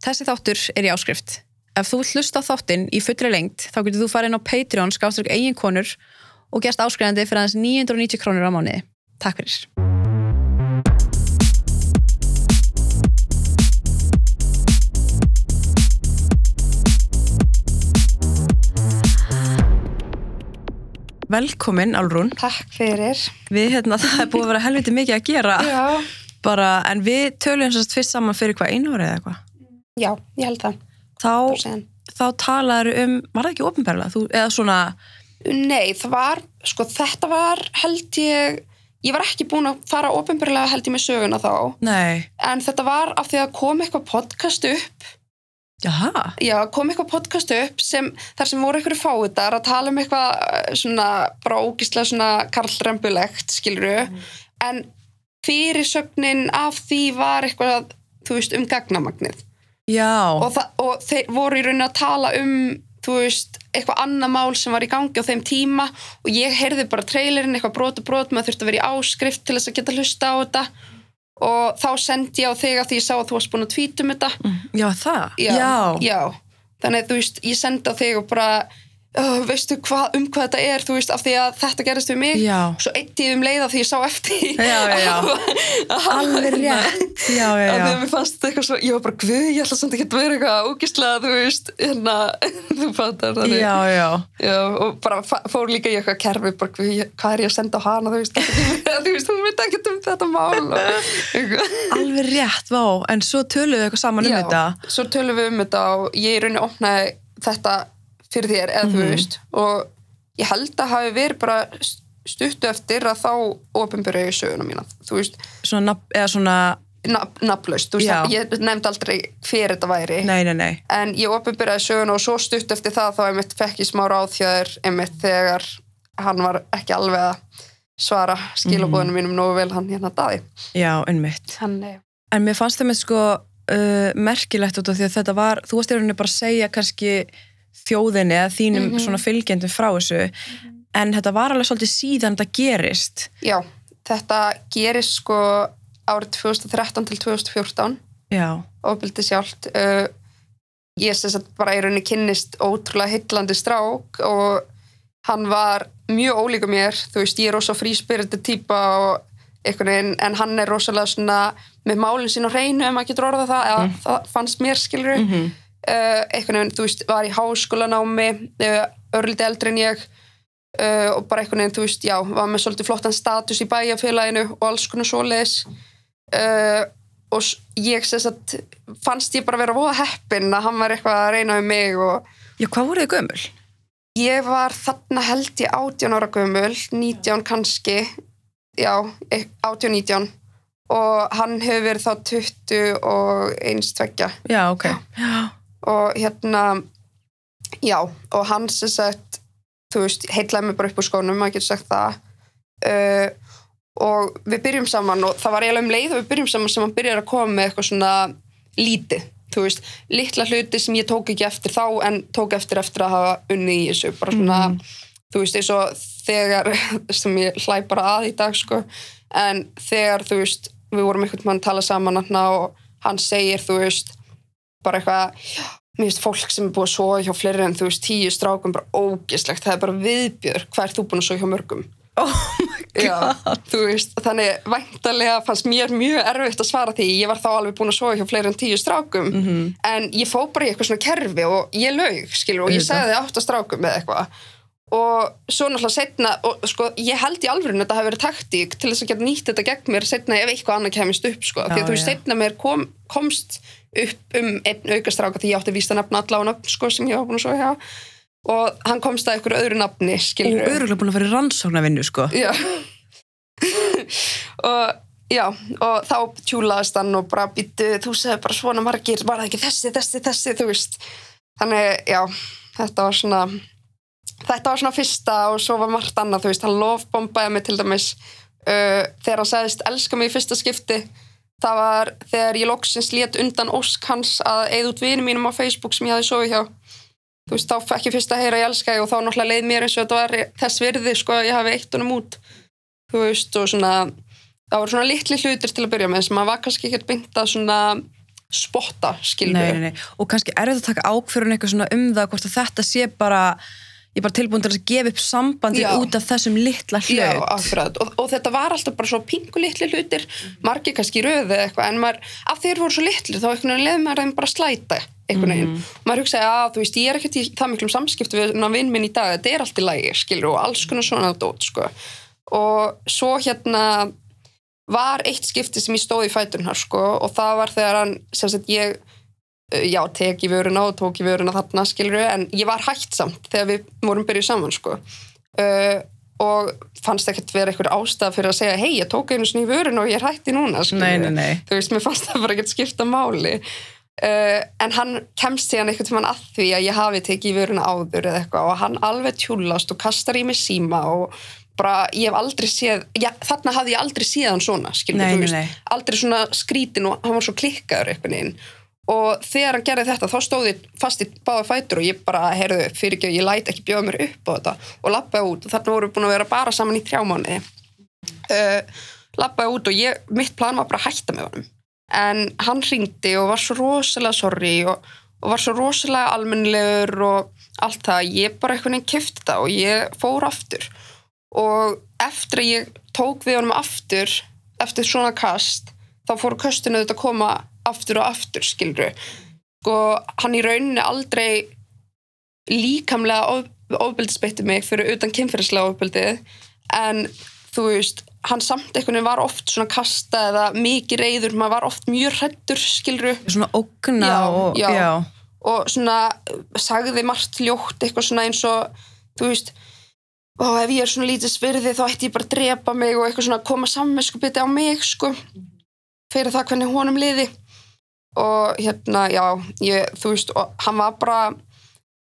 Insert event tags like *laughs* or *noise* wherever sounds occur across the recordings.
Þessi þáttur er í áskrift. Ef þú vilt hlusta þáttinn í fullri lengt, þá getur þú farið inn á Patreon skáströkk eigin konur og gerst áskrifandi fyrir aðeins 990 krónur á mánuði. Takk fyrir. Velkomin, Álrún. Takk fyrir. Við, hérna, það er búið að vera helviti mikið að gera. Já. Bara, en við tölum sérst fyrst saman fyrir hvað einu árið eða eitthvað. Já, ég held það. Þá, þá talaður um, var það ekki ofinberlega? Þú, eða svona, Nei, það var, sko þetta var held ég, ég var ekki búin að fara ofinbjörlega held ég með söguna þá, nei, en þetta var af því að kom eitthvað podcast upp, jaha, já, kom eitthvað podcast upp sem, þar sem voru einhverju fáiðar að tala um eitthvað eh, svona, bara ógislega svona karlrembulegt, skiluru, en fyrirsögnin af því var eitthvað, þú veist, um gagnamagnið. Já, og, og þeir voru í rauninni að tala um þú veist, eitthvað annað mál sem var í gangi á þeim tíma og ég heyrði bara trailerinn, eitthvað brot og brot maður þurfti að vera í áskrift til þess að geta hlusta á þetta. Og þá sendi ég á þig að því ég sá að þú varst búin að tvíta um þetta. Já, það, já, já. þannig að þú veist, ég sendi á þig og bara uh, veistu hva, um hvað þetta er þú veist, af því að þetta gerist við mig. Já. svo eitt ég um leið af því ég sá eftir. Já, já, já. *laughs* Alveg rétt, já, já, því að já, mér fannst eitthvað svo, ég var bara guð, ég ætla samt ekki að vera eitthvað ógislega, þú veist, hérna, *laughs* þú fattar já, já, Já, og bara fór líka í eitthvað kerfi, bara ég- hvað er ég að senda á hana, þú veist, *laughs* þú veist, hún veit ekki um þetta mál alveg rétt, vá, en svo töluðu við eitthvað saman um Já, þetta, svo tölum við um þetta og ég í rauninni opnaði þetta fyrir þér, eða Mhm. þú veist, og ég held að hafi verið bara stuttu eftir að þá ofinbyrja í söguna mína, svona, eða svona, nafn- nafnlaust, ég nefndi aldrei hver þetta væri. nei, nei, nei, En ég opinbyrjaði söguna og svo stutt eftir það þá einmitt fekk ég smá ráðþjöður einmitt þegar hann var ekki alveg að svara skilabóðinu mínum nógu vel hann hérna daði. já, einmitt. Hann, En mér fannst það með sko uh, merkilegt út af því að þetta var, þú varst í rauninni bara að segja kannski þjóðinni eða þínum Mhm. svona fylgjendum frá þessu, en þetta var alveg svolítið síðan þetta gerist. já, þetta gerist sko árið 2013 til 2014 Já, ofbildi sjálft. Uh, ég sem sagt bara í rauninni kynnist ótrúlega hillandi strák og hann var mjög ólíka mér, þú veist, ég er rosa fríspyriti típa og einhvern veginn, en hann er rosalega svona með málinn sín á hreinu, ef maður getur orðað það, eða það fannst mér skilur mm -hmm. Uh, einhvern veginn, þú veist, var í háskólanámi uh, örlítið eldri en ég uh, og bara einhvern veginn, þú veist, já var með svolítið flottan status í bæjarfélaginu og alls konar svoleiðis. Og ég sem sagt fannst ég bara vera voða heppin að hann var eitthvað að reyna um mig og Já, hvað voruð þið gömul? ég var þarna held ég 18 ára gömul 19 kannski. Já, 18-19 og hann hefur verið þá 20 og eins tveggja. Já, ok. Já, og hérna já, og hann sem sagt þú veist, heitlaði mig bara upp úr skónum maður getur sagt það. Uh, og við byrjum saman og það var eiginlega um leið og við byrjum saman sem hann byrjar að koma með eitthvað svona lítið þú veist, litla hluti sem ég tók ekki eftir þá en tók eftir eftir að hafa unni í þessu, bara svona þú veist, eins og þegar *laughs* sem ég hlæ bara að í dag sko. En þegar, þú veist, við vorum einhvern mann að tala saman og hann segir, þú veist bara eitthvað mér finnst fólk sem er búið að sofa hjá fleiri en þú veist, tíu strákum bara ógislegt það er bara viðbjör, hvað er þú búin að sofa hjá mörgum. Oh Já, veist, þannig væntalega fannst mér mjög erfitt að svara því. Ég var þá alveg búin að sofa hjá fleiri en tíu strákum Mhm. en ég fó bara í eitthvað svona kerfi og ég laug, skilur, og ég sagði átt að strákum eða eitthvað. Og svo náttúrulega setna, og sko, ég held í alvörun að þetta hafi verið taktík til þess að geta nýtt þetta gegn mér setna ef eitthvað annað kemist upp, sko, því Já, að þú veist, setna mér kom, komst upp um einn aukastráka því ég átti að nefna alla á nöfn, sko, sem ég var búin að svo hjá. Og hann komst að einhverju öðru nafni, Og skilur öruglega búin að fara í rannsóknarvinnu, sko. já. *laughs* Og já, og þá tjúlaðist hann og bara býttu, þú segir bara svona margir var það ekki þessi, þessi, þessi, þú veist? Þannig, já, þetta var svona þetta var svona fyrsta og svo var margt annað, þú veist, hann lofbombaði mig til dæmis uh, þegar hann sagðist elska mig í fyrsta skipti það var þegar ég loksins lét undan ósk hans að eða út vinum mínum á Facebook sem ég hafði sofið hjá. Þú veist, þá fekk ég fyrst að heyra ég elska og þá náttúrulega leið mér eins og þetta var þess virði sko að ég hafi eitt honum út. Þú veist, og svona það voru svona litli hlutir til að byrja með sem maður var kannski ekkert beint að svona spotta, nei. og kannski er þetta að taka ákfyrun eitthvað svona um það hvort að þetta sé bara ég er bara tilbúin til að gefa upp sambandi Já. út af þessum litla hlut. Já, akkurat, og, og þetta var alltaf bara svo pingu litli hlutir, margir kannski röðu eða eitthvað, en maður, af þeir voru svo litli þá veginn leði maður þeim bara slæta einhvern veginn, maður hugsaði að þú veist ég er ekkert í það miklum samskipti við vinn minn í dag þetta er allt í lagi, skilur, og alls konar svona dót, sko, og svo hérna var eitt skipti sem ég stóð í fæturnar, sko, og það var þegar hann, sem sagt ég já, tek í vöruna og tók í vöruna þarna, skilur en ég var hægt samt þegar við vorum byrjuð saman, sko uh, og fannst ekkert vera einhver ástæða fyrir að segja hei, ég tók einu í vörun og ég er hætti núna skilurðu. Nei, nei, nei. þú veist, mér fannst það bara ekkert skipta máli uh, en hann kemst síðan einhvern tímann að því að ég hafi tekið í vöruna áður eða eitthvað og hann alveg tjúlast og kastar í mig síma og bara, ég hef aldrei séð já, þarna hafði ég aldrei séð hann svona nei. aldrei svona skrítin og hann var svo klikkaður veginn og þegar hann gerði þetta þá stóð ég fast í báða fætur og ég bara, heyrðu, fyrir ekki ég læt ekki bjóða mér upp á þetta. Og lappaði út og þarna voru við búin að vera bara saman í þrjá mánuði. Uh, lappaði út og ég, mitt plan var bara að hætta með honum. En hann hringdi og var svo rosalega sorry og, og var svo rosalega almennilegur og allt það, ég bara einhvern veginn kifti það og ég fór aftur. Og eftir að ég tók við honum aftur eftir svona kast þá fóru köstinu þetta að koma aftur og aftur skilru og hann í rauninni aldrei líkamlega of, ofbeldisbeitti mig fyrir utan kynferðislega ofbeldið en þú veist hann samt einhvern veginn var oft svona kasta eða mikið reyður, maður var oft mjög hrættur skilru svona ógna Já, og já. já. og svona uh, sagði margt ljótt eitthvað svona eins og þú veist og ef ég er svona lítið svirði þá ætti ég bara að drepa mig og eitthvað svona koma samvinskupiti á mig sko fyrir það hvernig honum liði og hérna, já ég, þú veist, og hann var bara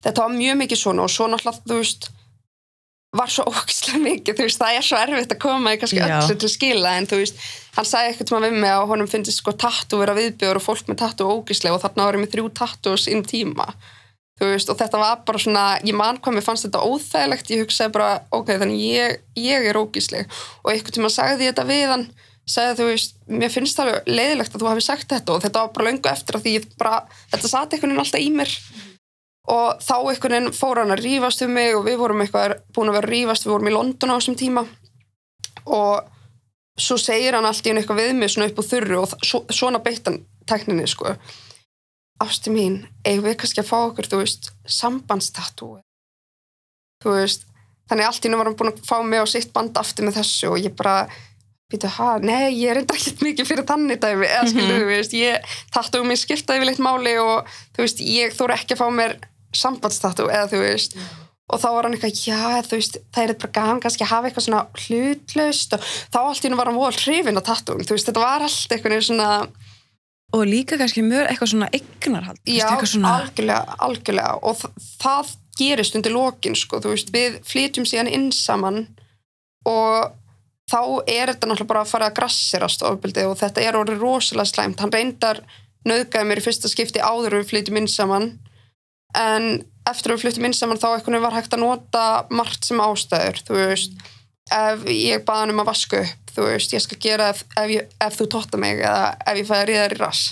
þetta var mjög mikið svona og svo náttúrulega, þú veist var svo *laughs* ógislega mikið, þú veist, það er svo erfitt að koma í kannski öllu til skila en þú veist, hann sagði eitthvað tíma við mig að honum finnst sko tattu vera viðbjöður og fólk með tattu ógislega og þarna var ég með þrjú tattus inn tíma þú veist, og þetta var bara svona ég man hvað mér fannst þetta óþægilegt ég hugsaði bara, ok, þannig ég, ég er ógisleg og eitthvað tíma sagði ég þetta við hann sagði þú veist, mér finnst það leiðilegt að þú hafi sagt þetta og þetta var bara löngu eftir að því bara, þetta sati einhvern veginn alltaf í mér. Og þá einhvern veginn fór hann að rífast um mig og við vorum eitthvað búin að vera að rífast, við vorum í London á þessum tíma. Og svo segir hann allt í einu eitthvað við mig svona upp á þurru og svo, svona beitt hann tekninni sko. Ástu mín, eigum við kannski að fá okkur þú veist, sambandstatú þú veist þannig allt í einu var hann búin að fá mig á sitt band aftur með þessu og ég bara býtu, ha, nei, ég er enda ekkert mikið fyrir þannig dæmi, eða skilur Mhm. þú veist ég tattu um mig skiptaði yfirleitt máli og þú veist, ég þóra ekki að fá mér sambandstatú, eða þú veist. Og þá var hann eitthvað, já, þú veist það er bara gaman kannski að hafa eitthvað svona hlutlaust og þá allt í einu var hann voða hrifin að tattum, þú veist, þetta var allt eitthvað svona, og líka kannski mjög eitthvað svona eignarhald já, eitthvað svona, algjörlega algjörlega, og þ það gerist undir lokin, sko, þú veist, við flytjum síðan inn saman og þá er þetta náttúrulega bara að fara að grassirast ofbildið og þetta er orðið rosalega slæmt, hann reyndar nöðgæði mér í fyrsta skipti áður við flytjum inn saman. En eftir við flyttum inn saman þá eitthvað var hægt að nota margt sem ástæður þú veist, ef ég baða hann um að vaska upp, þú veist, ég skal gera ef, ef, ég, ef þú totta mig eða ef ég fæði að ríða þér í rass,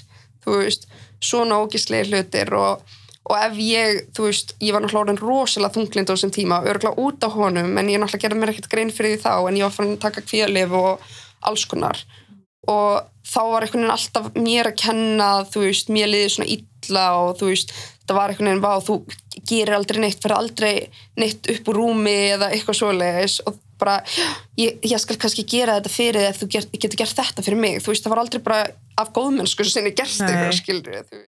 þú veist. Svona ógislega hlutir og, og ef ég, þú veist, ég var náttúrulega orðin rosalega þunglind á þessum tíma, örgulega út á honum en ég náttúrulega gerði mér ekkert grein fyrir því þá en ég var fann að taka kvíðalif og alls konar. Og þá var einhvern veginn alltaf mér að kenna þú veist, mér liði svona illa og þú veist, það var einhvern veginn vá, þú gerir aldrei neitt, fyrir aldrei neitt upp úr rúmi eða eitthvað svoleiðis. Og bara, ég, ég skal kannski gera þetta fyrir þig ef þú get, getur gert þetta fyrir mig. Þú veist, það var aldrei bara af góðmennsku sinni gerst Nei. eitthvað, skilur þú